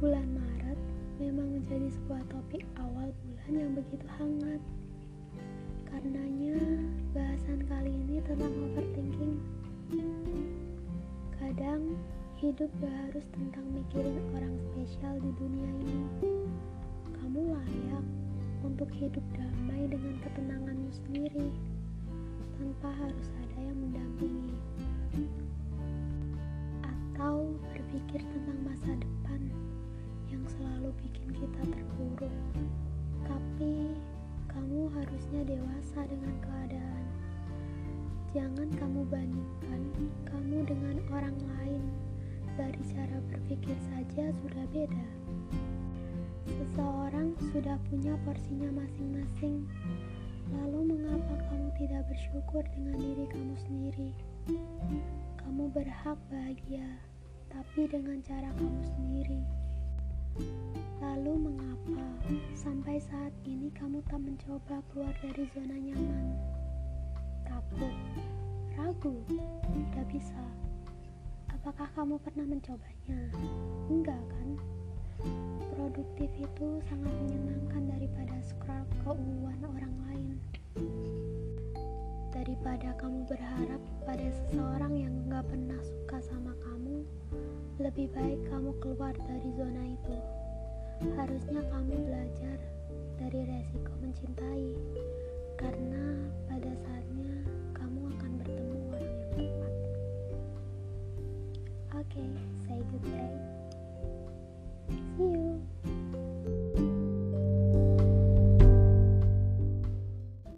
Bulan Maret memang menjadi sebuah topik awal bulan yang begitu hangat. Karenanya, bahasan kali ini tentang overthinking. Kadang, hidup gak harus tentang mikirin orang spesial di dunia ini. Kamu layak untuk hidup damai dengan ketenanganmu sendiri, tanpa harus ada yang mendampingi. Atau berpikir tentang Jangan kamu bandingkan kamu dengan orang lain dari cara berpikir saja sudah beda. Seseorang sudah punya porsinya masing-masing. Lalu mengapa kamu tidak bersyukur dengan diri kamu sendiri? Kamu berhak bahagia, tapi dengan cara kamu sendiri. Lalu mengapa sampai saat ini kamu tak mencoba keluar dari zona nyaman? Apakah kamu pernah mencobanya? Enggak kan? Produktif itu sangat menyenangkan daripada scroll keuangan orang lain. Daripada kamu berharap pada seseorang yang gak pernah suka sama kamu, lebih baik kamu keluar dari zona itu. Harusnya kamu belajar. Okay, say good day.